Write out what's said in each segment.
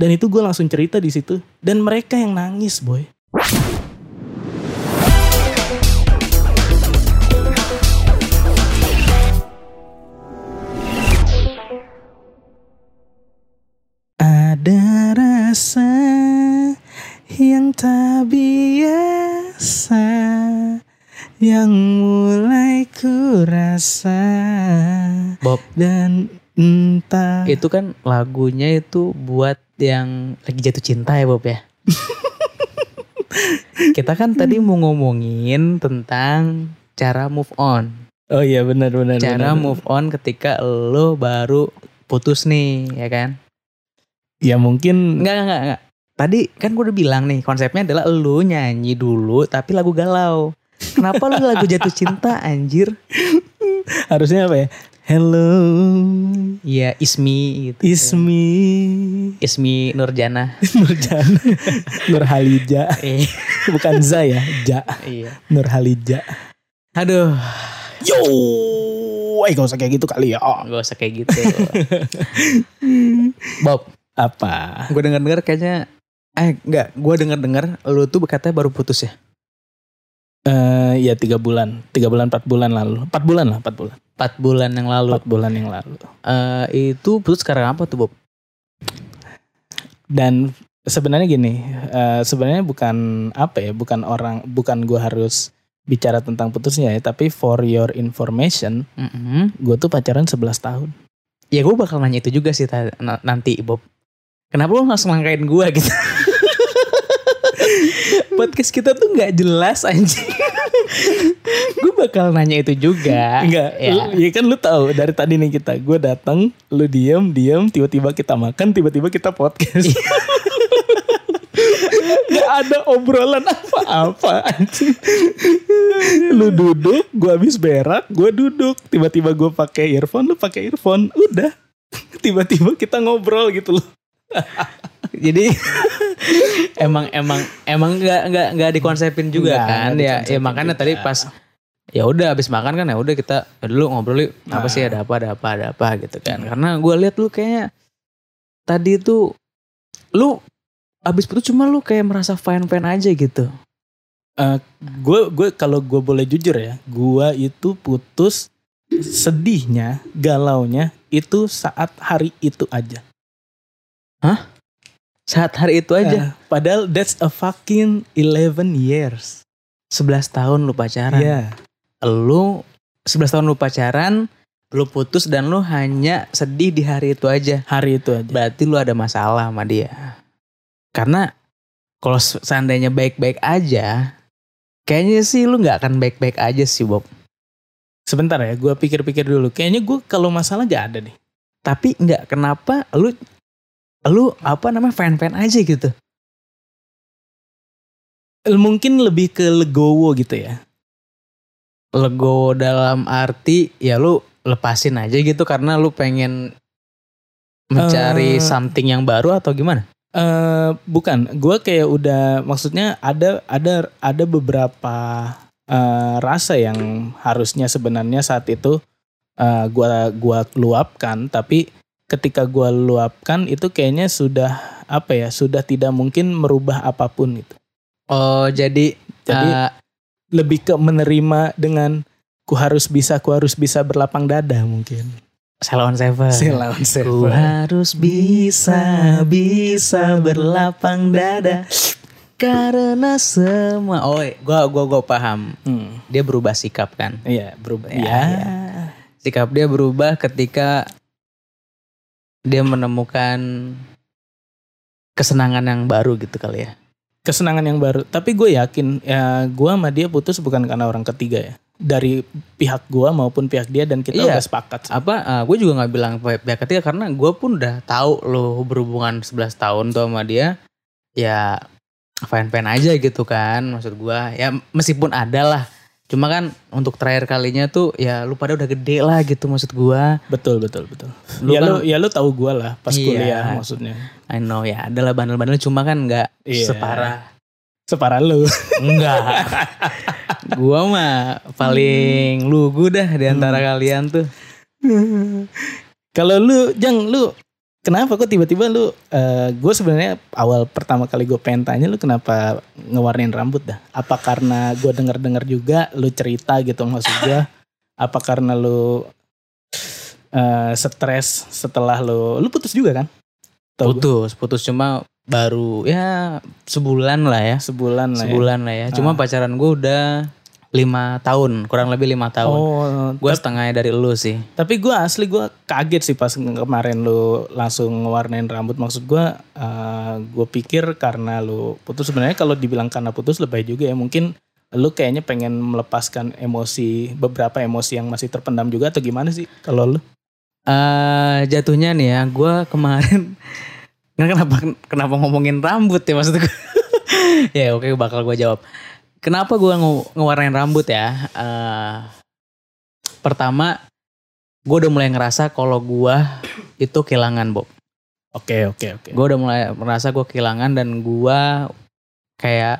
Dan itu gue langsung cerita di situ. Dan mereka yang nangis boy. Ada rasa yang tak biasa yang mulai ku rasa Bob, dan entah itu kan lagunya itu buat yang lagi jatuh cinta ya Bob ya. Kita kan tadi mau ngomongin tentang cara move on. oh iya benar benar Cara benar. move on ketika lo baru putus nih, ya kan? ya mungkin Enggak, enggak, enggak. Tadi kan gue udah bilang nih, konsepnya adalah lo nyanyi dulu tapi lagu galau. Kenapa lu lagu jatuh cinta anjir? harusnya apa ya hello. Iya, Ismi gitu. is me Ismi Nurjana. Nurjana. Nur Halija Eh, bukan Za ya Ja. Iya. Nur Halija Aduh, yo. Eh gak usah kayak gitu kali ya. Gak usah kayak gitu. Bob, apa? Gue denger-denger kayaknya eh enggak, gue denger-denger lu tuh katanya baru putus ya. Eh ya tiga bulan tiga bulan empat bulan lalu empat bulan lah empat bulan 4 bulan yang lalu. empat bulan yang lalu Eh itu putus sekarang apa tuh, Bob? dan sebenarnya gini eh, sebenarnya bukan apa ya bukan orang bukan gua harus bicara tentang putusnya ya tapi for your information Mm-mm. gue tuh pacaran 11 tahun Ya gue bakal nanya itu juga sih nanti, Bob. Kenapa lu langsung langkain gue gitu? Podcast kita tuh nggak jelas anjing. gue bakal nanya itu juga. Enggak, Ya. lu, ya kan lu tahu dari tadi nih kita, gue datang, lu diem, diem, tiba-tiba kita makan, tiba-tiba kita podcast. Gak ada obrolan apa-apa anjing. Lu duduk, gue habis berak, gue duduk, tiba-tiba gue pakai earphone, lu pakai earphone, udah. Tiba-tiba kita ngobrol gitu loh. Jadi emang emang emang nggak nggak nggak dikonsepin juga Nggak, kan ya ya makanya juga. tadi pas ya udah habis makan kan ya udah kita ya dulu ngobrol yuk apa Nah. sih ada apa ada apa ada apa gitu kan karena gue lihat lu kayaknya tadi tuh lu habis putus cuma lu kayak merasa fine fine aja gitu Gue gue kalau gue boleh jujur ya, gue itu putus sedihnya, galaunya itu saat hari itu aja. Saat hari itu aja Eh, padahal that's a fucking 11 years. 11 tahun lu pacaran Iya. lu 11 tahun lu pacaran lu putus dan lu hanya sedih di hari itu aja Hari itu aja. berarti lu ada masalah sama dia. Karena kalau se- seandainya baik-baik aja, kayaknya sih lu nggak akan baik-baik aja sih Bob. Sebentar ya, gue pikir-pikir dulu. Kayaknya gue kalau masalah gak ada nih. Tapi nggak kenapa lu lu apa namanya fan-fan aja gitu. Eh, Mungkin lebih ke legowo gitu ya. Lego dalam arti ya lu lepasin aja gitu karena lu pengen mencari Eh. something yang baru atau gimana? Eh bukan, gue kayak udah maksudnya ada ada ada beberapa eh, rasa yang harusnya sebenarnya saat itu eh, gua gua luapkan, tapi ketika gua luapkan itu kayaknya sudah apa ya, sudah tidak mungkin merubah apa pun gitu. Oh jadi Jadi eh, lebih ke menerima dengan ku harus bisa, ku harus bisa berlapang dada mungkin. Salon Seven. Silawan Ku harus bisa, bisa berlapang dada karena semua. Oh, gua gua gua paham. Hmm, Dia berubah sikap kan. iya berubah. Ya, Ya, ya. Sikap dia berubah ketika dia menemukan kesenangan yang baru gitu kali ya. kesenangan yang baru. Tapi gue yakin ya gue sama dia putus bukan karena orang ketiga ya. Dari pihak gue maupun pihak dia dan kita Iya. udah sepakat. Apa? gue juga nggak bilang pihak ketiga karena gue pun udah tahu lo berhubungan 11 tahun tuh sama dia. Ya fine fine aja gitu kan. Maksud gue ya meskipun ada lah. Cuma kan untuk terakhir kalinya tuh ya lu pada udah gede lah gitu maksud gue. Betul betul betul. Lu ya kan- lu ya lu tahu gue lah pas Iya. kuliah maksudnya. I know ya adalah bandel-bandel cuma kan nggak Iya. separah Separah lu. enggak gua mah paling lugu dah di antara Hmm. kalian tuh Kalau lu, Jang, lu kenapa kok tiba-tiba lu eh gue sebenarnya awal pertama kali gue pengen tanya lu kenapa ngewarnain rambut dah apa karena gue denger dengar juga lu cerita gitu maksud gue apa karena lu eh stres setelah lu lu putus juga kan Tau gua? Putus, putus cuma baru ya sebulan lah ya. sebulan lah ya. Sebulan lah ya. Cuma pacaran gue udah lima tahun, kurang lebih lima tahun. oh Gue setengahnya dari lu sih. Tapi gue asli gue kaget sih pas kemarin lu langsung ngewarnain rambut. Maksud gue, uh, gue pikir karena lu putus sebenarnya kalau dibilang karena putus lebih juga ya mungkin lu kayaknya pengen melepaskan emosi beberapa emosi yang masih terpendam juga atau gimana sih kalau lu? eh jatuhnya nih ya, gue kemarin kenapa kenapa ngomongin rambut ya maksud gue? ya oke bakal gue jawab. Kenapa gue nge ngewarnain rambut ya? Eh pertama, gue udah mulai ngerasa kalau gue itu kehilangan Bob. Oke oke oke. gue udah mulai merasa gue kehilangan dan gue kayak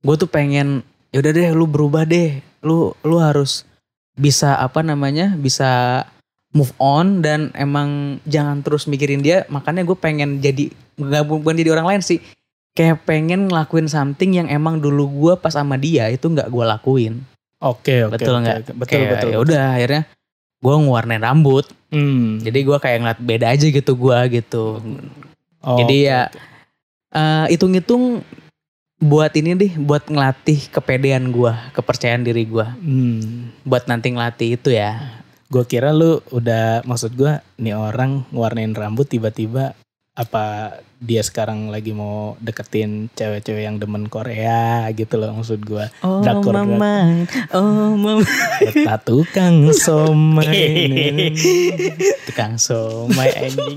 gue tuh pengen ya udah deh lu berubah deh lu lu harus bisa apa namanya bisa move on dan emang jangan terus mikirin dia makanya gue pengen jadi nggak bukan jadi orang lain sih kayak pengen ngelakuin something yang emang dulu gue pas sama dia itu nggak gue lakuin Oke oke. betul oke, nggak oke. Betul Kayak, betul. ya udah akhirnya gue ngewarnain rambut Hmm. jadi gue kayak ngeliat beda aja gitu gue gitu Oh, jadi oke, ya eh, hitung-hitung buat ini deh, buat ngelatih kepedean gua, kepercayaan diri gua, Hmm. buat nanti ngelatih itu ya. Gue kira lu udah maksud gue nih orang ngewarnain rambut tiba-tiba apa dia sekarang lagi mau deketin cewek-cewek yang demen Korea gitu loh maksud gue. Oh Drakor, mama, oh mama. Peta tukang somai. Tukang somai anjing.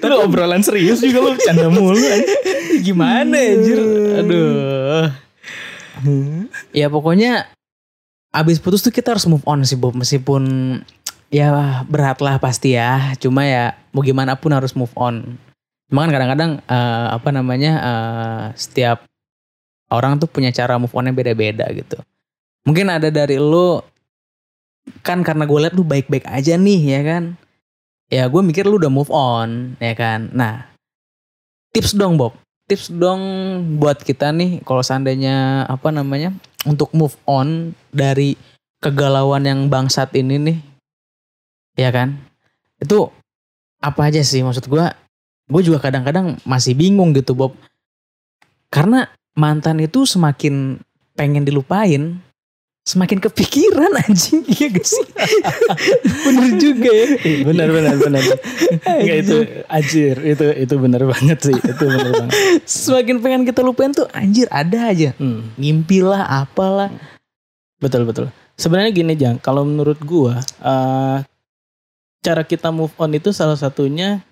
Tapi obrolan serius juga lu canda mulu. Gimana anjir? Aduh. Ya pokoknya abis putus tuh kita harus move on sih Bob meskipun ya berat lah pasti ya. Cuma ya mau gimana pun harus move on. Cuma kan kadang-kadang eh, apa namanya eh, setiap orang tuh punya cara move onnya beda-beda gitu. Mungkin ada dari lu kan karena gue liat lu baik-baik aja nih ya kan? Ya gue mikir lu udah move on ya kan? Nah tips dong Bob. Tips dong buat kita nih kalau seandainya apa namanya untuk move on dari kegalauan yang bangsat ini nih ya kan itu apa aja sih maksud gua gue juga kadang-kadang masih bingung gitu Bob karena mantan itu semakin pengen dilupain semakin kepikiran anjing iya gak sih bener juga ya Ih, benar benar benar. Enggak itu anjir, itu itu benar banget sih. Itu benar banget. semakin pengen kita lupain tuh anjir ada aja Hmm. ngimpi lah apalah Betul betul. Sebenarnya gini Jang, kalau menurut gua eh, cara kita move on itu salah satunya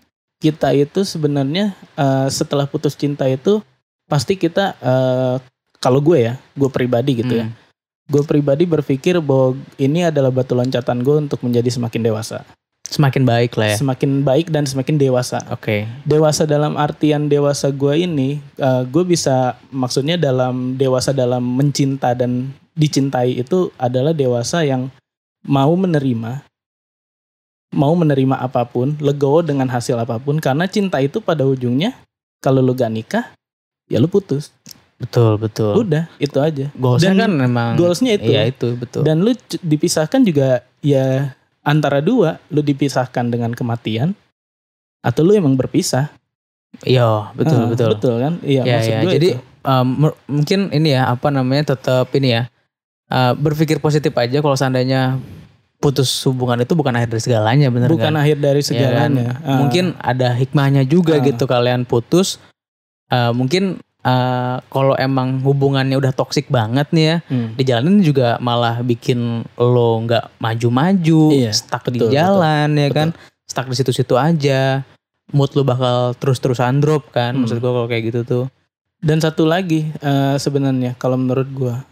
kita itu sebenarnya eh, setelah putus cinta itu pasti kita eh, kalau gue ya, gue pribadi gitu ya. Hmm. Gue pribadi berpikir bahwa ini adalah batu loncatan gue untuk menjadi semakin dewasa. semakin baik lah ya Semakin baik dan semakin dewasa. oke Dewasa dalam artian dewasa gue ini, eh, gue bisa maksudnya dalam dewasa dalam mencinta dan dicintai itu adalah dewasa yang mau menerima, mau menerima apa pun, legowo dengan hasil apa pun, karena cinta itu pada ujungnya kalau lu gak nikah, ya lu putus. betul betul Udah, itu aja. goalsnya Dan kan memang Goalsnya itu. iya itu betul Dan lu dipisahkan juga ya antara dua, lu dipisahkan dengan kematian atau lu emang berpisah. iya betul Ah, betul Betul kan? Iya, ya maksud ya gue jadi itu. um, mungkin ini ya apa namanya tetap ini ya uh, berpikir positif aja kalau seandainya putus hubungan itu bukan akhir dari segalanya bener bukan kan? akhir dari Ya kan? segalanya. Ah. mungkin ada hikmahnya juga Ah. gitu kalian putus Uh, mungkin uh, kalau emang hubungannya udah toksik banget nih ya Hmm. dijalanin juga malah bikin lo nggak maju-maju, Iya, stuck di betul, jalan ya betul. kan, stuck di situ-situ aja, mood lo bakal terus-terusan drop kan, Hmm. maksud gue kalau kayak gitu tuh. Dan satu lagi eh, sebenarnya kalau menurut gua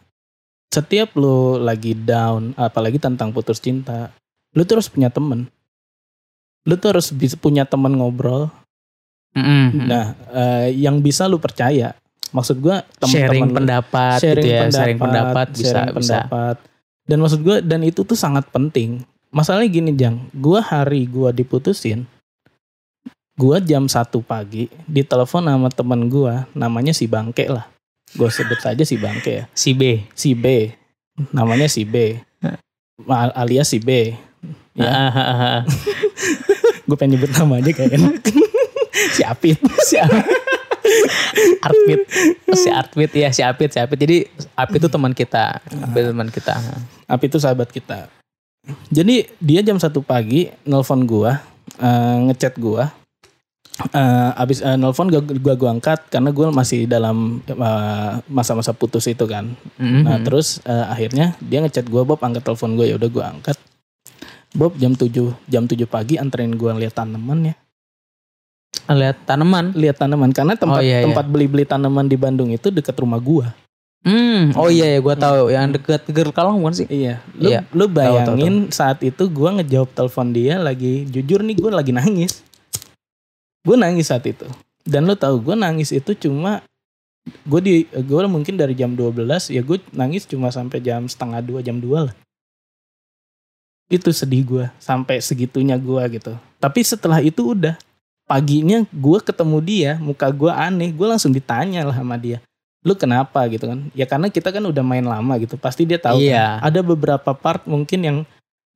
setiap lu lagi down apalagi tentang putus cinta, lu tuh harus punya temen. Lu tuh harus bisa punya temen ngobrol. Mm-mm. Nah, eh, yang bisa lu percaya. Maksud gua sharing temen-temen lu- pendapat, sharing gitu ya, pendapat, sharing pendapat bisa sharing bisa. pendapat. Dan maksud gua dan itu tuh sangat penting. masalahnya gini Jang, gua hari gua diputusin, gua jam 1 pagi ditelepon sama temen gua, namanya si Bangke lah. Gue sebut saja si Bangke ya. Si B. Si B, namanya si B, alias si B. Ya, gue pengen nyebut namanya kayaknya. si Apit. si Artwit. Si Artwit ya, si Apit, si Apit. Jadi Apit itu teman kita. Apit teman kita. Apit itu sahabat kita. Jadi dia jam 1 pagi nelpon gua, eh, ngechat gua. Eh, abis eh, nelpon gua, gua gua angkat karena gua masih dalam eh, masa-masa putus itu kan. Nah, Mhm. terus eh, akhirnya dia ngechat gua, Bob angkat telepon gue ya udah gua angkat. Bob jam 7 jam 7 pagi anterin gua lihat tanaman ya. lihat tanaman. Lihat tanaman karena tempat Oh, iya, iya. tempat beli-beli tanaman di Bandung itu dekat rumah gua. Hmm, oh iya ya, gue tahu yang deket Gerl Kalong bukan sih? Iya, lu, Iya. lu bayangin saat itu gua ngejawab telepon dia lagi jujur nih gua lagi nangis. Gue nangis saat itu. Dan lu tahu gue nangis itu cuma gue di gue mungkin dari jam 12 ya gue nangis cuma sampai jam setengah dua jam 2 lah. Itu sedih gue sampai segitunya gua gitu. Tapi setelah itu udah paginya gue ketemu dia muka gue aneh gue langsung ditanya lah sama dia lu kenapa gitu kan ya karena kita kan udah main lama gitu pasti dia tahu kan. Iya. ada beberapa part mungkin yang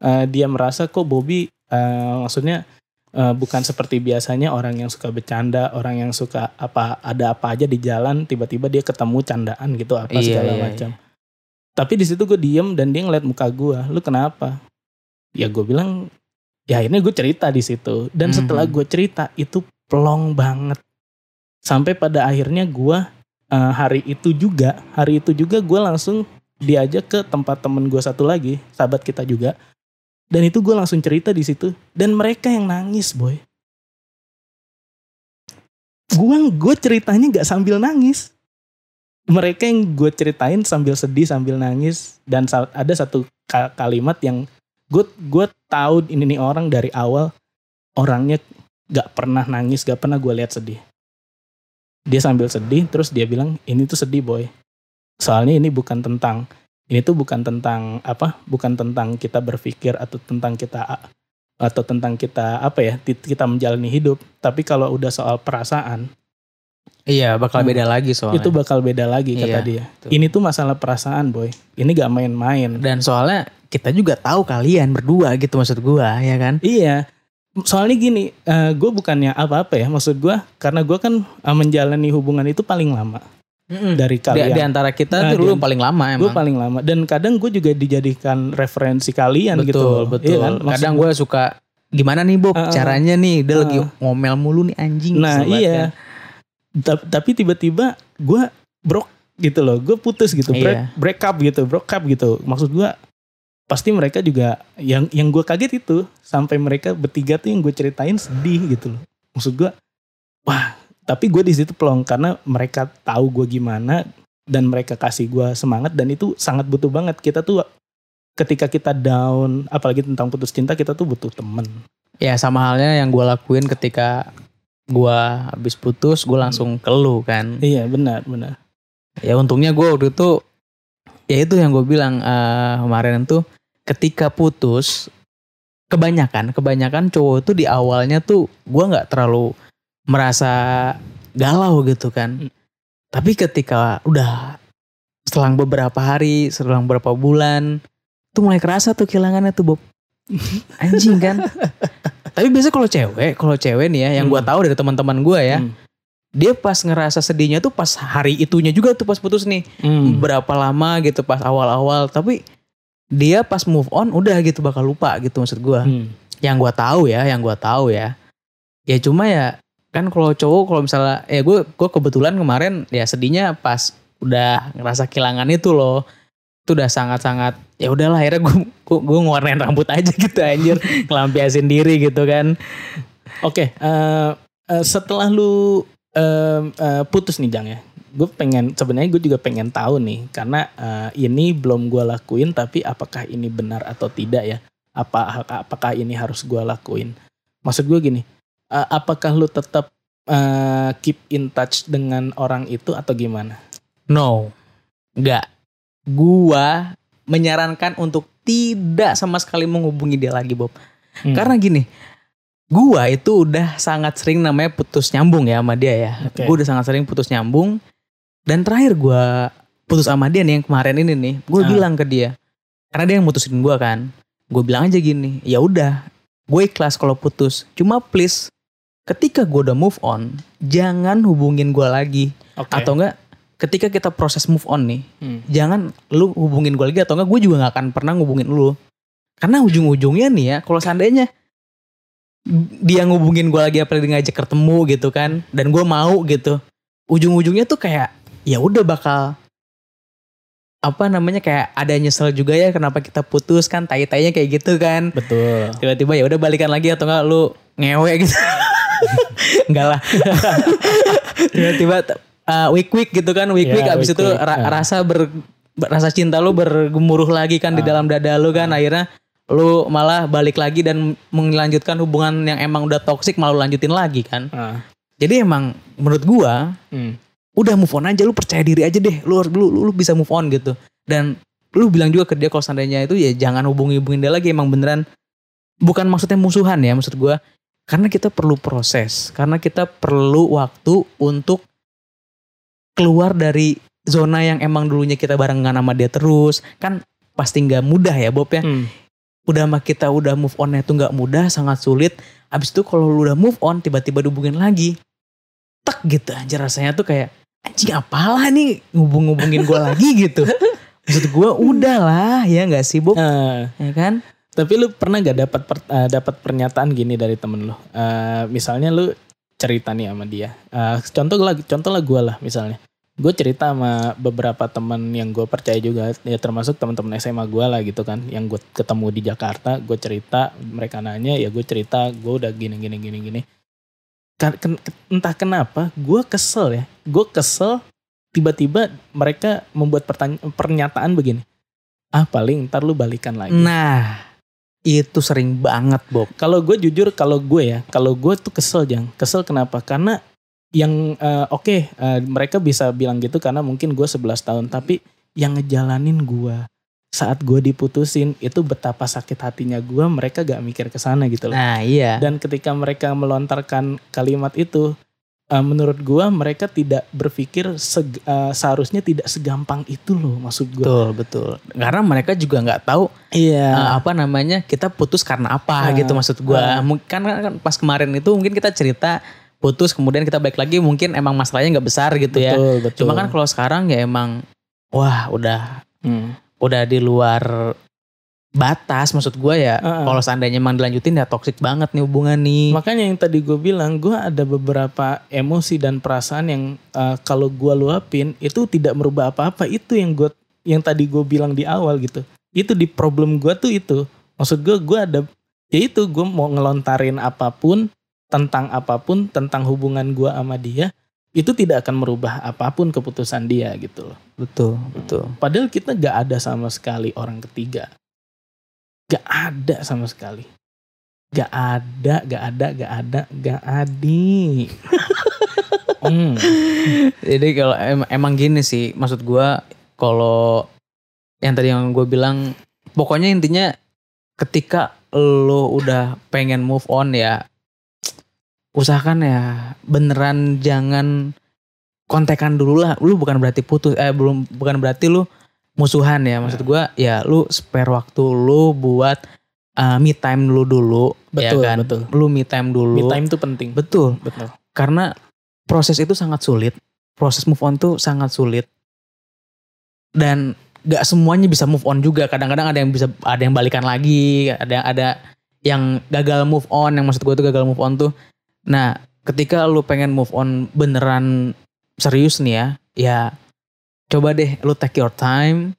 eh, dia merasa kok Bobby eh, maksudnya eh, bukan seperti biasanya orang yang suka bercanda orang yang suka apa ada apa aja di jalan tiba-tiba dia ketemu candaan gitu apa Iya, segala iya, macam. Tapi di situ gue diem dan dia ngeliat muka gue lu kenapa? Ya gue bilang ya akhirnya gue cerita di situ. Dan Mhm. setelah gue cerita itu plong banget. Sampai pada akhirnya gue eh, hari itu juga hari itu juga gue langsung diajak ke tempat temen gue satu lagi sahabat kita juga dan itu gue langsung cerita di situ. Dan mereka yang nangis boy. Gue gue ceritanya nggak sambil nangis. Mereka yang gue ceritain sambil sedih sambil nangis. Dan ada satu ka- kalimat yang gue gue tahu ini nih orang dari awal orangnya gak pernah nangis gak pernah gue lihat sedih. Dia sambil sedih terus dia bilang ini tuh sedih boy. Soalnya ini bukan tentang ini tuh bukan tentang apa bukan tentang kita berpikir atau tentang kita atau tentang kita apa ya kita menjalani hidup tapi kalau udah soal perasaan Iya, bakal Hmm. beda lagi soalnya. itu bakal beda lagi kata Iya, dia betul. ini tuh masalah perasaan boy ini gak main-main Dan soalnya kita juga tahu kalian berdua gitu maksud gua, ya kan? Iya. Soalnya gini, gue bukannya apa-apa ya. Maksud gue, karena gue kan eh, menjalani hubungan itu paling lama dari Di, kalian. di antara kita Nah, tuh lu di- paling lama gue emang. paling lama. Dan kadang gue juga dijadikan referensi kalian betul, gitu. betul. Iya kan? Maksud Kadang gue suka gimana nih Bob Uh, caranya nih dia uh, lagi ngomel mulu nih anjing. Nah banget iya. kan. Ta- Tapi tiba-tiba gue brok gitu loh. Gue putus gitu. Break, Iya. break up gitu. Break up gitu. Maksud gue pasti mereka juga yang yang gue kaget itu sampai mereka bertiga tuh yang gue ceritain sedih gitu loh. Maksud gue, wah. Tapi gue di situ pelong karena mereka tahu gue gimana dan mereka kasih gue semangat dan itu sangat butuh banget. Kita tuh ketika kita down, apalagi tentang putus cinta kita tuh butuh temen. Ya sama halnya yang gue lakuin ketika gue habis putus gue langsung ke lu kan. Iya benar benar. Ya untungnya gue waktu itu ya itu yang gue bilang eh, kemarin tuh ketika putus kebanyakan kebanyakan cowok tuh di awalnya tuh gue nggak terlalu merasa galau gitu kan. Hmm. Tapi ketika udah selang beberapa hari, selang beberapa bulan tuh mulai kerasa tuh kehilangannya tuh Bob. Anjing kan. Tapi biasa kalau cewek, kalau cewek nih ya yang gue Hmm. tahu dari teman-teman gue ya, Hmm. dia pas ngerasa sedihnya tuh pas hari itunya juga tuh pas putus nih Hmm. berapa lama gitu pas awal-awal tapi dia pas move on udah gitu bakal lupa gitu maksud gua Hmm. yang gua tahu ya yang gua tahu ya ya cuma ya kan kalau cowok kalau misalnya ya gue gue kebetulan kemarin ya sedihnya pas udah ngerasa kehilangan itu loh itu udah sangat-sangat ya udahlah akhirnya gue gue, gue ngewarnain rambut aja gitu anjir ngelampiasin diri gitu kan Oke, eh, eh, setelah lu eh, eh, putus nih Jang ya, gue pengen sebenarnya gue juga pengen tahu nih karena eh, ini belum gue lakuin tapi apakah ini benar atau tidak ya? Apa apakah ini harus gue lakuin? Maksud gue gini, eh, apakah lu tetap eh, keep in touch dengan orang itu atau gimana? no nggak gua menyarankan untuk tidak sama sekali menghubungi dia lagi Bob. Hmm. Karena gini, gua itu udah sangat sering namanya putus nyambung ya sama dia ya. Oke. Gua udah sangat sering putus nyambung. Dan terakhir gua putus sama dia nih yang kemarin ini nih, gue Ah. bilang ke dia, karena dia yang mutusin gua kan. Gue bilang aja gini, ya udah, gue ikhlas kalau putus. Cuma please, ketika gue udah move on, jangan hubungin gua lagi. Oke. Atau enggak, ketika kita proses move on nih, Hmm. jangan lu hubungin gue lagi atau enggak gue juga nggak akan pernah ngubungin lu karena ujung-ujungnya nih ya kalau seandainya dia ngubungin gue lagi apa dia ngajak ketemu gitu kan dan gue mau gitu ujung-ujungnya tuh kayak ya udah bakal apa namanya kayak ada nyesel juga ya kenapa kita putus kan tai-tainya kayak gitu kan Betul. tiba-tiba ya udah balikan lagi atau enggak lu ngewe gitu enggak lah tiba-tiba uh, week week gitu kan week week Ya, abis itu week-week, ra- ya. rasa ber rasa cinta lu bergemuruh lagi kan di Ah. dalam dada lu kan akhirnya lu malah balik lagi dan melanjutkan hubungan yang emang udah toksik malah lu lanjutin lagi kan Ah. jadi emang menurut gua Hmm. udah move on aja lu percaya diri aja deh lu lu, lu, lu bisa move on gitu dan lu bilang juga ke dia kalau seandainya itu ya jangan hubungi hubungin dia lagi emang beneran bukan maksudnya musuhan ya maksud gua karena kita perlu proses karena kita perlu waktu untuk keluar dari zona yang emang dulunya kita barengan sama dia terus. Kan pasti nggak mudah ya Bob ya. Hmm. udah mah kita udah move on itu nggak mudah sangat sulit. Abis itu kalau lu udah move on tiba-tiba dihubungin lagi. Tek gitu aja rasanya tuh kayak anjing apalah nih ngubung-ngubungin gue lagi gitu. Maksud gue udah lah ya nggak sih Bob? Ah. ya kan Tapi lu pernah gak dapat per- eh, dapat pernyataan gini dari temen lu? Eh, misalnya lu cerita nih sama dia. Eh, contoh lah, contoh lah gue lah misalnya. Gue cerita sama beberapa teman yang gue percaya juga, ya termasuk teman-teman SMA gue lah gitu kan, yang gue ketemu di Jakarta. Gue cerita, mereka nanya, ya gue cerita, gue udah gini gini gini gini. Kan- entah kenapa, gue kesel ya. Gue kesel tiba-tiba mereka membuat pertanya- pernyataan begini. Ah paling ntar lu balikan lagi. nah itu sering banget Bob Kalau gue jujur, kalau gue ya, kalau gue tuh kesel jang. Kesel kenapa? Karena yang eh, oke eh, mereka bisa bilang gitu karena mungkin gue 11 tahun, tapi yang ngejalanin gue saat gue diputusin itu betapa sakit hatinya gue, mereka gak mikir ke sana gitu loh. nah iya Dan ketika mereka melontarkan kalimat itu, eh, menurut gue mereka tidak berpikir seg- eh, seharusnya tidak segampang itu loh, maksud gue. betul betul karena mereka juga nggak tahu Iya. eh, apa namanya kita putus karena apa Ah, gitu maksud gua. Mungkin kan, kan pas kemarin itu mungkin kita cerita putus kemudian kita balik lagi mungkin emang masalahnya nggak besar gitu ya betul, betul. cuma kan kalau sekarang ya emang wah udah Hmm. udah di luar batas maksud gua ya ah. kalau seandainya emang dilanjutin ya toksik banget nih hubungan nih Makanya yang tadi gue bilang, gue ada beberapa emosi dan perasaan yang uh, kalau gue luapin itu tidak merubah apa-apa. Itu yang gue, yang tadi gue bilang di awal gitu. Itu di problem gue tuh itu. Maksud gue, gue ada, ya itu gue mau ngelontarin apa pun tentang apa pun tentang hubungan gue sama dia, itu tidak akan merubah apa pun keputusan dia gitu loh. betul betul Padahal kita gak ada sama sekali orang ketiga. Gak ada sama sekali. Gak ada, gak ada, gak ada, gak adi. hmm. Jadi kalau em- emang gini sih, maksud gua kalau yang tadi yang gue bilang, pokoknya intinya ketika lo udah pengen move on ya, usahakan ya beneran jangan kontekan dulu lah. Lu bukan berarti putus, eh belum bukan berarti lu musuhan ya. Maksud gua ya lu spare waktu lu buat uh, me time dulu dulu, Betul, ya kan? betul. Lu me time dulu. Me time tuh penting. Betul Betul. karena proses itu sangat sulit proses move on tuh sangat sulit dan gak semuanya bisa move on juga kadang-kadang ada yang bisa ada yang balikan lagi ada yang ada yang gagal move on yang maksud gue tuh gagal move on tuh nah ketika lu pengen move on beneran serius nih ya ya coba deh lu take your time.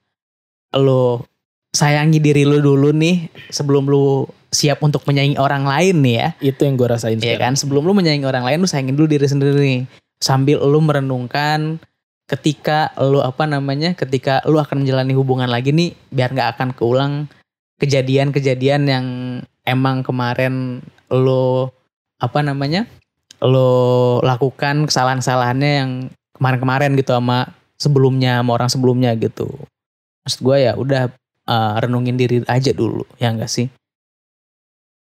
Lu sayangi diri lu dulu nih sebelum lu siap untuk menyayangi orang lain nih ya. Itu yang gue rasain Iya kan? Sebelum lu menyayangi orang lain lu sayangin dulu diri sendiri nih. Sambil lu merenungkan ketika lu apa namanya ketika lu akan menjalani hubungan lagi nih biar nggak akan keulang kejadian-kejadian yang emang kemarin lu apa namanya lu lakukan kesalahan-kesalahannya yang kemarin-kemarin gitu sama sebelumnya sama orang sebelumnya gitu. Maksud gue ya udah eh, renungin diri aja dulu ya enggak sih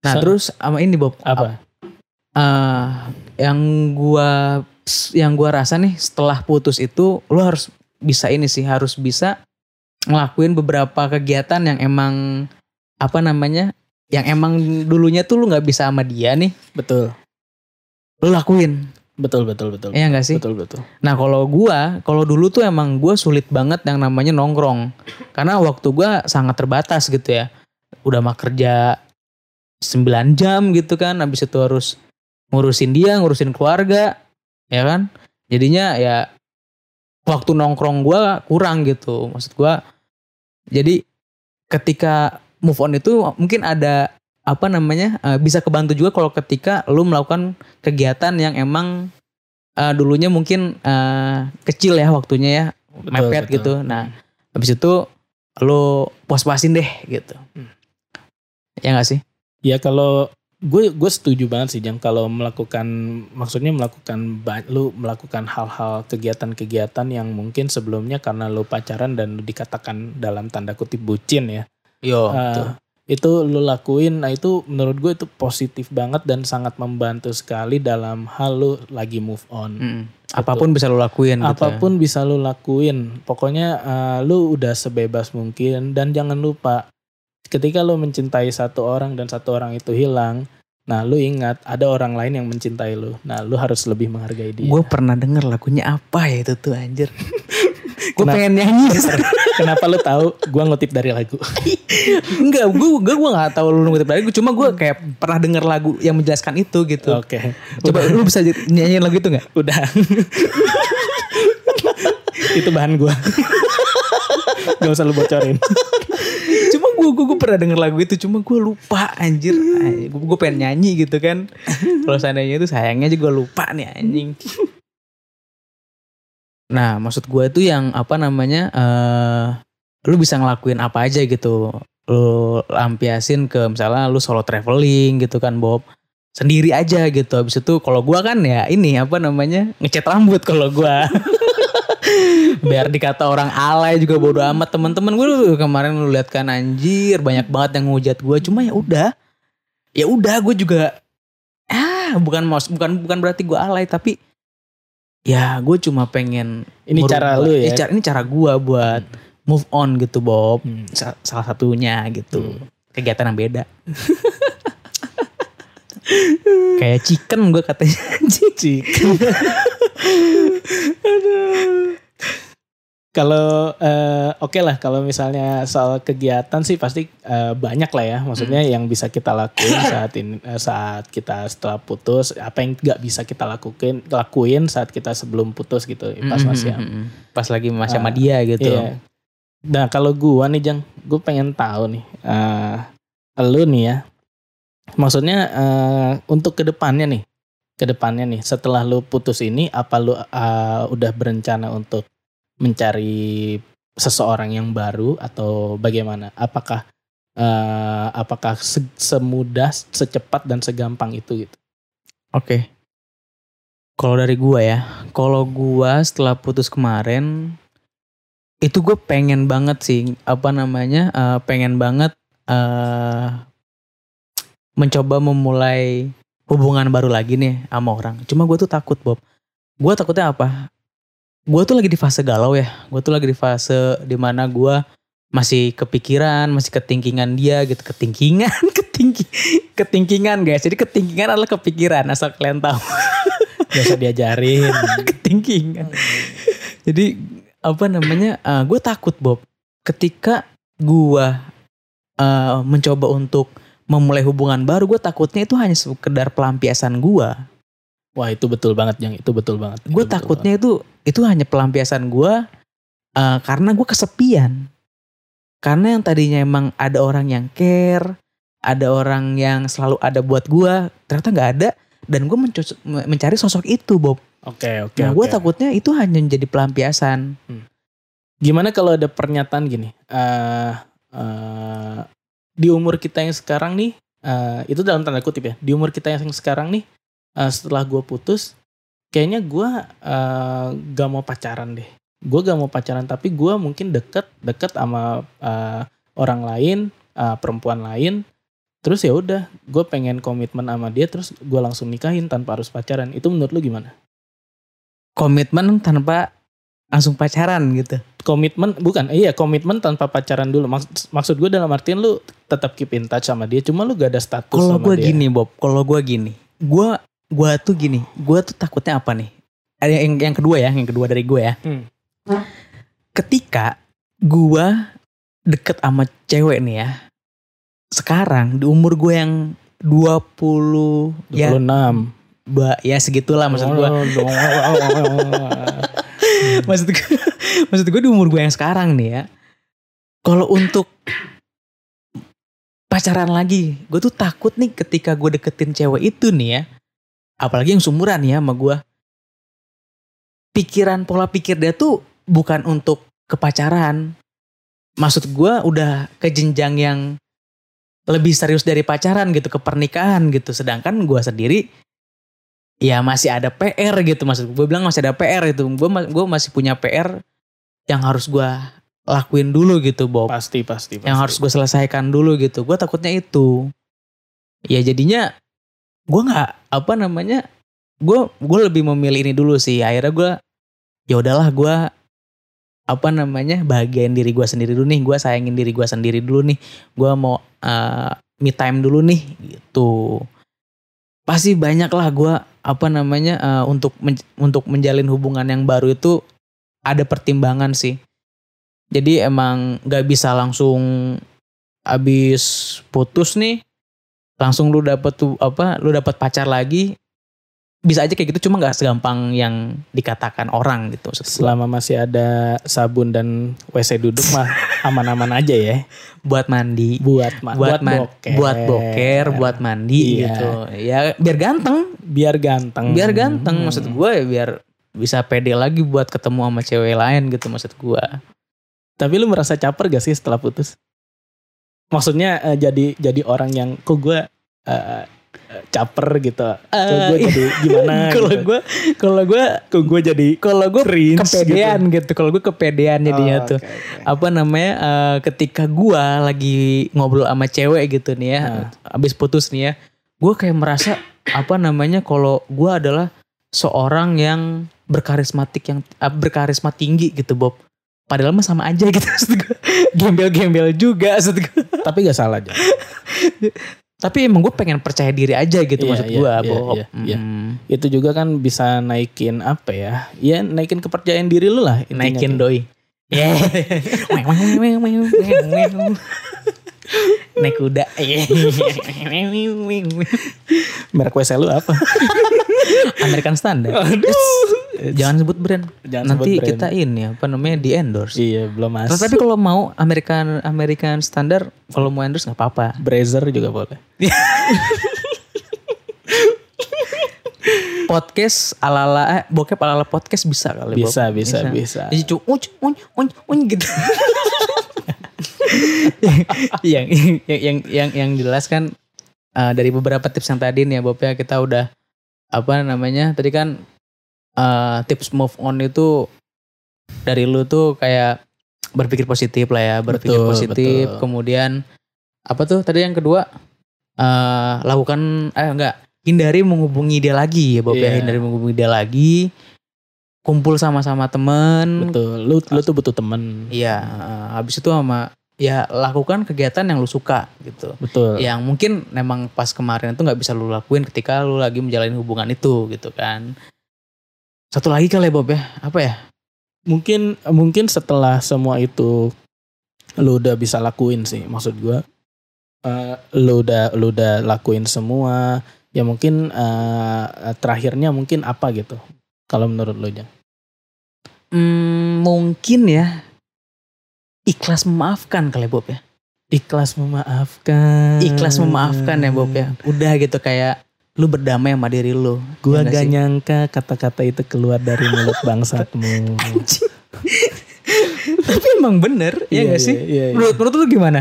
nah So- terus sama ini Bob Apa? eh yang gua yang gua rasa nih setelah putus itu lo harus bisa ini sih harus bisa ngelakuin beberapa kegiatan yang emang apa namanya yang emang dulunya tuh lu nggak bisa sama dia nih Betul. lu lakuin Betul betul betul. Iya nggak sih? Betul betul. nah kalau gua kalau dulu tuh emang gua sulit banget yang namanya nongkrong. Karena waktu gua sangat terbatas gitu ya. Udah mah kerja 9 jam gitu kan habis itu harus ngurusin dia ngurusin keluarga ya kan? Jadinya ya waktu nongkrong gua kurang gitu. Maksud gua jadi ketika move on itu mungkin ada apa namanya eh, bisa kebantu juga kalau ketika lu melakukan kegiatan yang emang eh, dulunya mungkin eh, kecil ya waktunya ya Betul, mepet betul. gitu nah habis itu lu puas-puasin deh gitu Hmm. ya gak sih Ya kalau gue gue setuju banget sih Jang kalau melakukan maksudnya melakukan lu melakukan hal-hal kegiatan-kegiatan yang mungkin sebelumnya karena lu pacaran dan lu dikatakan dalam tanda kutip bucin ya. yo Eh, itu lu lakuin nah itu menurut gue itu positif banget dan sangat membantu sekali dalam hal lu lagi move on. Mm. apa pun bisa lu lakuin gitu ya. Apa pun bisa lu lakuin. Pokoknya eh, lu udah sebebas mungkin dan jangan lupa ketika lu mencintai satu orang dan satu orang itu hilang, nah lu ingat ada orang lain yang mencintai lu. Nah, lu harus lebih menghargai dia. gue pernah denger lagunya apa ya itu tuh anjir gue pengen nyanyi Kenapa lu tahu gua ngutip dari lagu? enggak gue gue gue nggak tahu lu ngutip dari gue cuma gue kayak pernah denger lagu yang menjelaskan itu gitu Oke. coba lu bisa nyanyiin lagu itu nggak Udah. itu bahan gua. Gak usah lu bocorin. cuma gue gue pernah denger lagu itu cuma gue lupa anjir gue gue pengen nyanyi gitu kan kalau seandainya itu sayangnya aja gue lupa nih anjing nah maksud gue itu yang apa namanya eh lu bisa ngelakuin apa aja gitu. Lu lampiasin ke misalnya lu solo traveling gitu kan Bob. Sendiri aja gitu. Habis itu kalau gua kan ya ini apa namanya ngecat rambut kalau gua. Biar dikata orang alay juga bodo amat. Teman-teman gue dulu kemarin lu lihat kan anjir banyak banget yang ngehujat gue cuma ya udah ya udah gue juga ah bukan maus bukan bukan berarti gue alay tapi ya gue cuma pengen Ini cara lu ya. ini cara, ini cara gue buat move on gitu Bob Hmm. Sa- salah satunya gitu kegiatan yang beda kayak chicken gue katanya Chicken. Aduh. Kalau eh, oke lah kalau misalnya soal kegiatan sih pasti eh, banyak lah ya. Maksudnya yang bisa kita lakuin saat ini eh, saat kita setelah putus apa yang nggak bisa kita lakuin lakuin saat kita sebelum putus gitu pas masih Mm, mm, mm. pas lagi masih sama Ah, dia gitu. Iya. Nah kalau gua nih Jang, gue pengen tahu nih, eh lu nih ya, maksudnya eh, untuk ke depannya nih, ke depannya nih, setelah lu putus ini, apa lu eh, udah berencana untuk mencari seseorang yang baru atau bagaimana? Apakah eh, apakah se- semudah, secepat dan segampang itu gitu? Oke. Kalau dari gua ya, kalau gua setelah putus kemarin itu gue pengen banget sih apa namanya eh, pengen banget eh mencoba memulai hubungan baru lagi nih sama orang. Cuma gue tuh takut Bob. Gue takutnya apa? Gue tuh lagi di fase galau ya. Gue tuh lagi di fase di mana gue masih kepikiran, masih ketingkingan dia gitu, ketingkingan, ketingki, ketingkingan guys. Jadi ketingkingan adalah kepikiran asal kalian tahu. Usah diajarin. ketingkingan. Jadi apa namanya? gue takut Bob. Ketika gue eh, mencoba untuk memulai hubungan baru, gue takutnya itu hanya sekedar pelampiasan gue. Wah itu betul banget Jang, itu betul banget. Gue takutnya itu itu hanya pelampiasan gue eh, karena gue kesepian. Karena yang tadinya emang ada orang yang care, ada orang yang selalu ada buat gue, ternyata nggak ada. Dan gue mencari sosok itu, Bob. Oke oke. nah, gue takutnya itu hanya menjadi pelampiasan. Gimana kalau ada pernyataan gini? eh eh, di umur kita yang sekarang nih, eh, itu dalam tanda kutip ya. Di umur kita yang sekarang nih, eh, setelah gue putus, kayaknya gue eh, gak mau pacaran deh. Gue gak mau pacaran, tapi gue mungkin deket deket sama eh, orang lain, uh, perempuan lain. Terus ya udah, gue pengen komitmen sama dia, terus gue langsung nikahin tanpa harus pacaran. Itu menurut lu gimana? Komitmen tanpa langsung pacaran gitu. Komitmen bukan, iya komitmen tanpa pacaran dulu. Maksud, maksud gue dalam artian lu tetap keep in touch sama dia, cuma lu gak ada status Kalau gue gini Bob, kalau gue gini, gue gue tuh gini, gue tuh takutnya apa nih? Ada yang yang kedua ya, yang kedua dari gue ya. Hmm. Ketika gue deket sama cewek nih ya, sekarang di umur gue yang 20 ya 26. ba, ya segitulah maksud gue. maksud gue maksud gue di umur gue yang sekarang nih ya. Kalau untuk pacaran lagi, gue tuh takut nih ketika gue deketin cewek itu nih ya. Apalagi yang sumuran ya sama gue. Pikiran pola pikir dia tuh bukan untuk kepacaran. Maksud gue udah ke jenjang yang lebih serius dari pacaran gitu ke pernikahan gitu. Sedangkan gue sendiri ya masih ada PR gitu maksud gue bilang masih ada PR itu. Gue gue masih punya PR yang harus gue lakuin dulu gitu Bob pasti, pasti, pasti. yang harus gue selesaikan dulu gitu gue takutnya itu ya jadinya gue nggak apa namanya gue gue lebih memilih ini dulu sih. Akhirnya gue ya udahlah gue apa namanya bahagiain diri gue sendiri dulu nih. Gue sayangin diri gue sendiri dulu nih. Gue mau uh, me time dulu nih gitu. Pasti banyak lah gue apa namanya uh, untuk men- untuk menjalin hubungan yang baru itu ada pertimbangan sih. Jadi emang nggak bisa langsung abis putus nih langsung lu dapet tuh apa lu dapat pacar lagi bisa aja kayak gitu cuma nggak segampang yang dikatakan orang gitu. Selama masih ada sabun dan WC duduk mah aman-aman aja ya. buat mandi Buat ma- buat man- boker. buat boker buat mandi Iya. gitu ya biar ganteng biar ganteng. biar ganteng Hmm. maksud gue ya biar bisa pede lagi buat ketemu sama cewek lain gitu maksud gue Tapi lu merasa caper gak sih setelah putus? Maksudnya eh, jadi jadi orang yang kok gue eh, eh, caper gitu. Kok gue Eh, jadi gimana kalau gitu. gue kalau gue Kok gue jadi kalau gue cringe kepedean gitu, kalau gue kepedean jadinya Oh, tuh oke. apa namanya eh, ketika gua lagi ngobrol sama cewek gitu nih ya Nah. abis putus nih ya gue kayak merasa apa namanya kalau gua adalah seorang yang berkarismatik yang berkarisma tinggi gitu Bob padahal mah sama aja gitu gembel-gembel juga maksud. Tapi gak salah aja. tapi emang gue pengen percaya diri aja gitu Iya, maksud iya, gua iya, Bob iya, iya. Mm. Itu juga kan bisa naikin apa ya? Ya naikin kepercayaan diri lu lah. naikin doi Yeah. Naik kuda. Merek WC lu apa? American Standard. Jangan sebut brand. Jangan Nanti sebut brand. kita ini apa namanya di endorse. Iya belum masuk. tapi kalau mau American American Standard kalau mau endorse nggak apa-apa. Brazer juga boleh. Podcast ala-ala eh, bokep ala-ala podcast bisa kali. Bisa, bisa, bisa. Jadi cuma unc unc unc unc gitu. yang, yang yang yang yang jelas kan eh, dari beberapa tips yang tadi nih ya Bob ya kita udah apa namanya tadi kan eh, tips move on itu dari lu tuh kayak berpikir positif lah ya berpikir Betul, positif betul. kemudian apa tuh tadi yang kedua eh lakukan eh enggak hindari menghubungi dia lagi ya Bob ya Iya. hindari menghubungi dia lagi kumpul sama-sama temen Betul. Lu lu tuh butuh temen. Iya, habis itu sama ya lakukan kegiatan yang lu suka gitu. Betul. Yang mungkin memang pas kemarin itu nggak bisa lu lakuin ketika lu lagi menjalani hubungan itu gitu kan. Satu lagi kali ya Bob ya, apa ya? Mungkin mungkin setelah semua itu lu udah bisa lakuin sih maksud gua. Eh, lu udah lu udah lakuin semua. Ya mungkin eh, terakhirnya mungkin apa gitu. Kalau menurut lu Jang. Hmm, mungkin ya ikhlas memaafkan kali ya, Bob ya. Ikhlas memaafkan. Ikhlas memaafkan ya Bob ya. Udah gitu kayak lu berdamai sama diri lu. Gua Ya gak sih? nyangka kata-kata itu keluar dari mulut bangsatmu. Tapi emang bener, ya Iya, gak sih? iya, iya, iya. Menurut menurut lu gimana?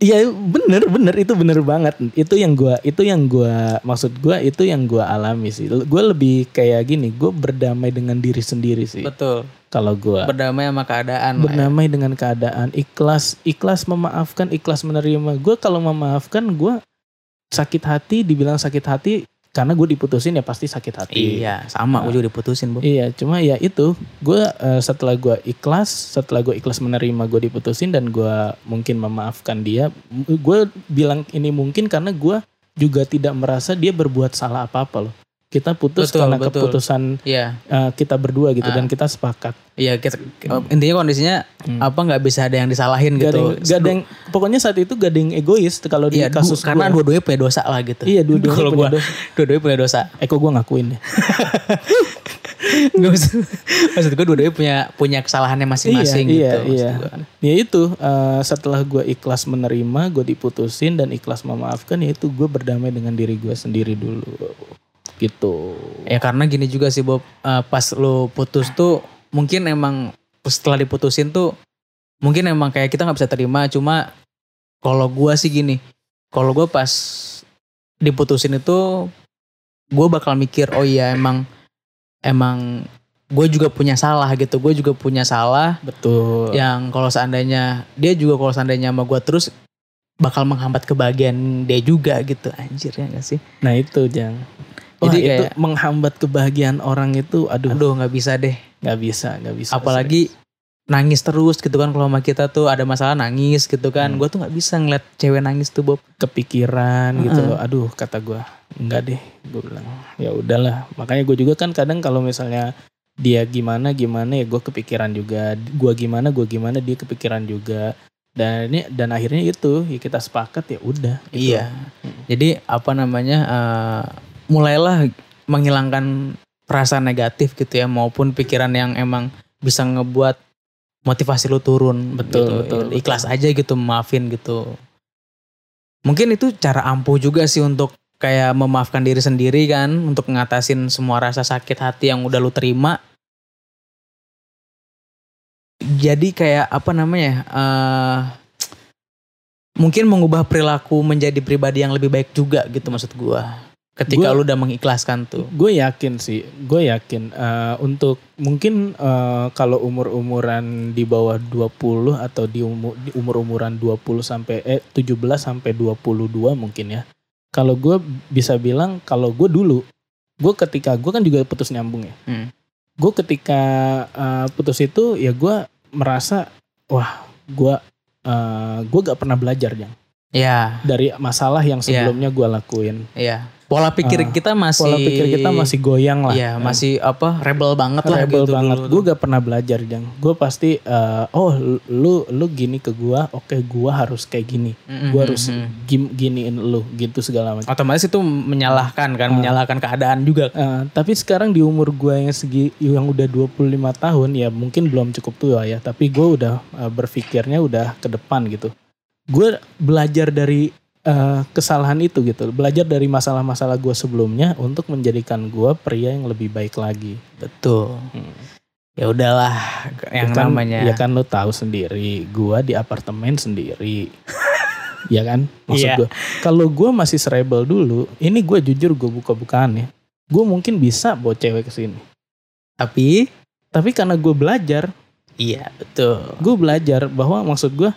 Iya bener bener. Itu bener banget. Itu yang gua itu yang gua maksud gua itu yang gua alami sih. Gue lebih kayak gini gue berdamai dengan diri sendiri sih. Betul. kalau gua. Berdamai sama keadaan ya. berdamai dengan keadaan. Ikhlas ikhlas memaafkan ikhlas menerima. Gue kalau memaafkan gue sakit hati dibilang sakit hati karena gue diputusin ya pasti sakit hati Iya, sama gue juga diputusin, Bu. Iya, cuma ya itu gue eh, setelah gue ikhlas, setelah gue ikhlas menerima gue diputusin dan gue mungkin memaafkan dia, gue bilang ini mungkin karena gue juga tidak merasa dia berbuat salah apa apa loh. Kita putus Betul, karena betul. keputusan Iya. eh, kita berdua gitu Ah. dan kita sepakat. Iya, kita, intinya kondisinya Hmm. apa nggak bisa ada yang disalahin Gak gitu. yang, gak ada yang- pokoknya saat itu gak ada yang egois kalau di Iya, kasus karena gua. dua-duanya punya dosa lah gitu. Iya, dua-duanya Kalau punya gua- dosa. Dua-duanya punya dosa. Kok gue ngakuin ya? Nggak maksud, maksud gue dua-duanya punya punya kesalahannya masing-masing iya, gitu. Iya, iya. Ya itu eh, setelah gue ikhlas menerima, gue diputusin dan ikhlas memaafkan, ya itu gue berdamai dengan diri gue sendiri dulu, gitu. Ya karena gini juga sih Bob, Eh, pas lo putus tuh mungkin emang setelah diputusin tuh mungkin emang kayak kita nggak bisa terima. Cuma kalau gua sih gini, kalau gue pas diputusin itu gue bakal mikir oh iya emang emang gue juga punya salah gitu, gue juga punya salah Betul. yang kalau seandainya dia juga kalau seandainya sama gue terus bakal menghambat kebahagiaan dia juga gitu anjir ya gak sih Nah itu jang. Jadi Jadi itu menghambat kebahagiaan orang itu, aduh, aduh nggak bisa deh nggak bisa, nggak bisa. apalagi nangis terus gitu kan kalau sama kita tuh ada masalah nangis gitu kan Hmm. gue tuh nggak bisa ngeliat cewek nangis tuh Bob kepikiran gitu Heeh. loh. Aduh kata gue, enggak deh. Gue bilang, ya udahlah. Makanya gue juga kan kadang kalau misalnya dia gimana gimana ya gue kepikiran juga. Gue gimana gue gimana dia kepikiran juga. Dan ini dan akhirnya itu ya kita sepakat ya udah. gitu. iya jadi apa namanya eh, mulailah menghilangkan perasaan negatif gitu ya maupun pikiran yang emang bisa ngebuat motivasi lu turun Betul, gitu. betul, betul. ikhlas aja gitu maafin gitu mungkin itu cara ampuh juga sih untuk kayak memaafkan diri sendiri kan untuk ngatasin semua rasa sakit hati yang udah lu terima jadi kayak apa namanya eh mungkin mengubah perilaku menjadi pribadi yang lebih baik juga gitu maksud gua ketika Gua- lu udah mengikhlaskan tuh Gue yakin sih, gue yakin eh, untuk mungkin eh, kalau umur-umuran di bawah 20 atau di umur di umur-umuran 20 sampai eh 17 sampai 22 mungkin ya. Kalau gue bisa bilang kalau gue dulu, gue ketika gue kan juga putus nyambung ya. Hmm. Gue ketika eh, putus itu ya gue merasa wah gue eh, gue gak pernah belajar yang ya dari masalah yang sebelumnya gue lakuin. ya pola pikir Ah, kita masih Pola pikir kita masih goyang lah. ya Eh, masih apa rebel banget lah rebel gitu banget. Gue gak pernah belajar jang. Gue pasti eh, oh lu lu gini ke gue, oke gue harus kayak gini. Mm-mm, Gue harus gim- giniin lu gitu segala macam. otomatis itu menyalahkan kan Ah. menyalahkan keadaan juga Eh, tapi sekarang di umur gue yang segi yang udah 25 tahun ya mungkin belum cukup tua ya. Tapi gue udah eh, berpikirnya udah ke depan gitu. Gue belajar dari eh, kesalahan itu gitu. Belajar dari masalah-masalah gue sebelumnya untuk menjadikan gue pria yang lebih baik lagi. betul Hmm. ya udahlah yang Ya kan, namanya ya kan lo tahu sendiri gua di apartemen sendiri ya kan maksud Iya. gua kalau gua masih serebel dulu ini gue jujur gue buka-bukaan ya gue mungkin bisa bawa cewek ke sini tapi tapi karena gue belajar iya betul gue belajar bahwa maksud gua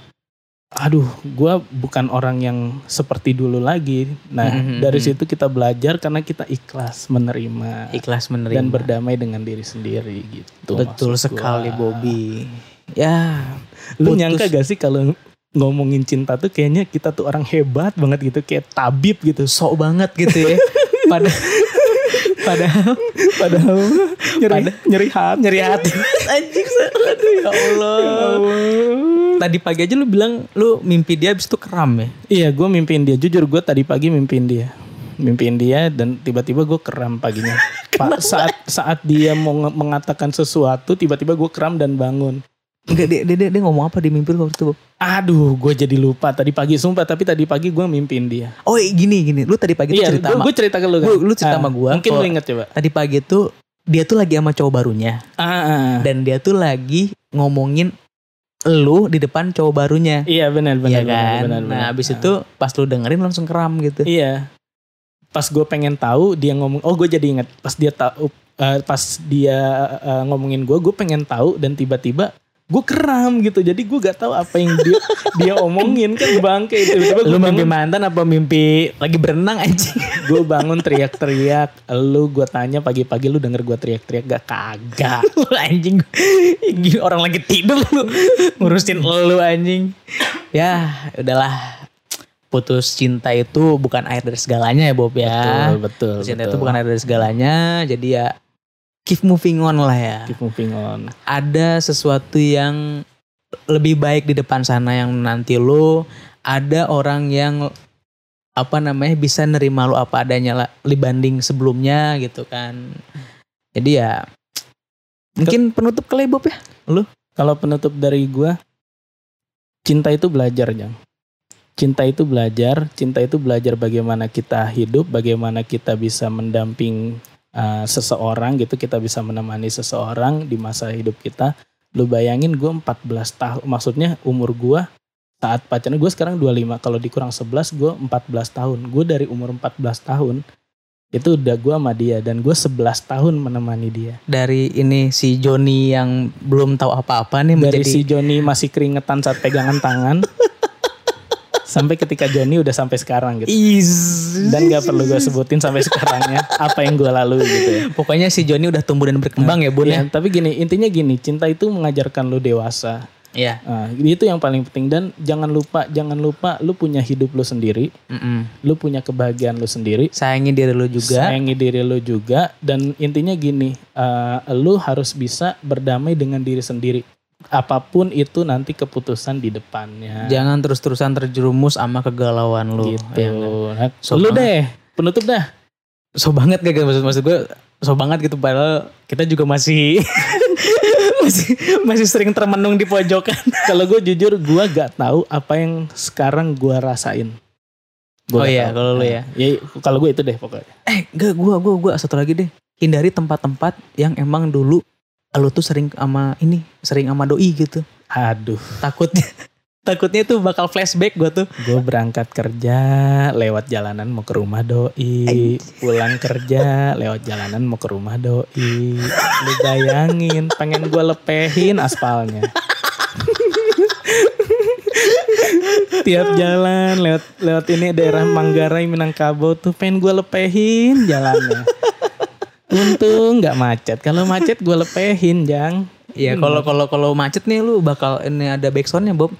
aduh gua bukan orang yang seperti dulu lagi nah Mhm, dari mhm. situ kita belajar karena kita ikhlas menerima ikhlas menerima dan berdamai dengan diri sendiri gitu betul maksud gua. sekali Bobby ya Lu Putus. nyangka gak sih kalau ngomongin cinta tuh kayaknya kita tuh orang hebat banget gitu kayak tabib gitu. sok banget gitu ya pada padahal Padahal nyeri Pada- nyeri hati. nyeri hati anjing aduh ya Allah tadi pagi aja lu bilang lu mimpi dia habis itu keram ya Iya, gue mimpiin dia. Jujur gue tadi pagi mimpiin dia. Mimpiin dia dan tiba-tiba gue keram paginya. Pak saat saat dia mau mengatakan sesuatu, tiba-tiba gue keram dan bangun. Enggak dia, dia, dia, dia ngomong apa di mimpi lu waktu itu Bob? Aduh, gue jadi lupa tadi pagi sumpah. Tapi tadi pagi gue mimpiin dia. Oh gini gini lu tadi pagi tuh Iya, cerita gue sama cerita ke lu kan. Lu- lu cerita Ah, sama gua, Mungkin lu inget coba. tadi pagi tuh dia tuh lagi sama cowok barunya Ah, ah. dan dia tuh lagi ngomongin lu di depan cowok barunya. Iya benar Iya benar benar, kan? benar, nah, benar. abis Ah. itu pas lu dengerin langsung keram gitu. Iya. Pas gue pengen tahu dia ngomong, oh gue jadi inget pas dia tahu, eh, pas dia eh, ngomongin gue, gue pengen tahu dan tiba-tiba gue keram gitu. Jadi gue gak tahu apa yang dia dia omongin kan bangke itu. Lu gue mimpi bangun, mantan apa mimpi lagi berenang anjing? gue bangun teriak-teriak. Lu gue tanya pagi-pagi lu denger gue teriak-teriak gak kagak. Lu anjing. Orang lagi tidur lu ngurusin lu anjing. Ya, udahlah. Putus cinta itu bukan air dari segalanya ya Bob ya. Betul betul. Cinta betul. itu bukan air dari segalanya. Jadi ya keep moving on lah ya. Keep moving on. Ada sesuatu yang lebih baik di depan sana yang nanti lu ada orang yang apa namanya bisa nerima lu apa adanya lah dibanding sebelumnya gitu kan. Jadi ya mungkin penutup kali ya, Bob ya. Kalau penutup dari gua cinta itu belajar, Jang. Cinta itu belajar, cinta itu belajar bagaimana kita hidup, bagaimana kita bisa mendamping uh, seseorang gitu, kita bisa menemani seseorang di masa hidup kita. Lu bayangin gue 14 tahun, maksudnya umur gua saat pacaran gue sekarang 25, kalau dikurang 11 gue 14 tahun. Gue dari umur 14 tahun itu udah gua sama dia dan gue 11 tahun menemani dia. Dari ini si Joni yang belum tahu apa-apa nih dari menjadi si Joni masih keringetan saat pegangan tangan sampai ketika Joni udah sampai sekarang gitu dan gak perlu gue sebutin sampai sekarangnya apa yang gue lalui gitu ya. Pokoknya si Joni udah tumbuh dan berkembang ya Bun ya. Ya, tapi gini intinya gini cinta itu mengajarkan lu dewasa Iya. nah, itu yang paling penting dan jangan lupa jangan lupa lu punya hidup lu sendiri Mm-mm. lu punya kebahagiaan lu sendiri Sayangi diri lu juga. sayangi diri lu juga dan intinya gini eh, lu harus bisa berdamai dengan diri sendiri apa pun itu nanti keputusan di depannya Jangan terus-terusan terjerumus sama kegalauan lu. gitu. Ya kan? Nah, So lu banget. deh, penutup dah. So banget gak maksud maksud gue so banget gitu padahal kita juga masih masih masih sering termenung di pojokan. Kalau gue jujur, gue gak tahu apa yang sekarang gue rasain. Oh Gua nggak iya, kalau lu Nah, ya. Ya, kalau gue itu deh pokoknya. Eh, gua gua gua satu lagi deh. Hindari tempat-tempat yang emang dulu lu tuh sering sama ini, sering sama doi gitu. Aduh, Takutnya takutnya tuh bakal flashback gua tuh. gue berangkat kerja lewat jalanan mau ke rumah doi, pulang kerja lewat jalanan mau ke rumah doi. Lu bayangin, pengen gue lepehin aspalnya. Tiap jalan lewat lewat ini daerah Manggarai Minangkabau tuh pengen gue lepehin jalannya. Untung nggak macet. Kalau macet gue lepehin, Jang. Iya, kalau kalau kalau macet nih lu bakal ini ada backsoundnya Bob.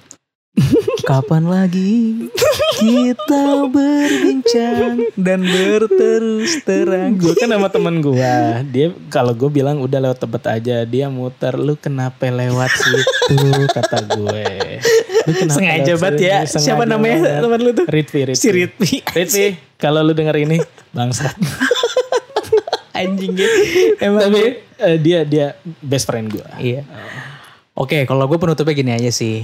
Kapan lagi kita berbincang dan berterus terang. gue kan sama temen gue dia kalau gue bilang udah lewat tebet aja dia muter lu kenapa lewat situ kata gue Lu kenapa Sengaja banget ya. Sengaja Siapa namanya teman lu tuh? Ritvi Ritvi Si Ritvi. Ritvi kalau lu denger ini bangsat Anjing gitu. Emang tapi eh, dia dia best friend gue Iya. Oke, kalau gue penutupnya gini aja sih.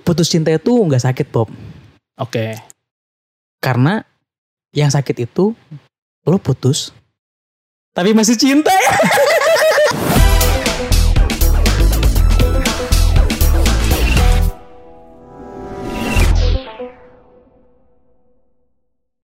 Putus cinta itu nggak sakit Bob. oke Karena yang sakit itu lo putus. Tapi masih cinta ya.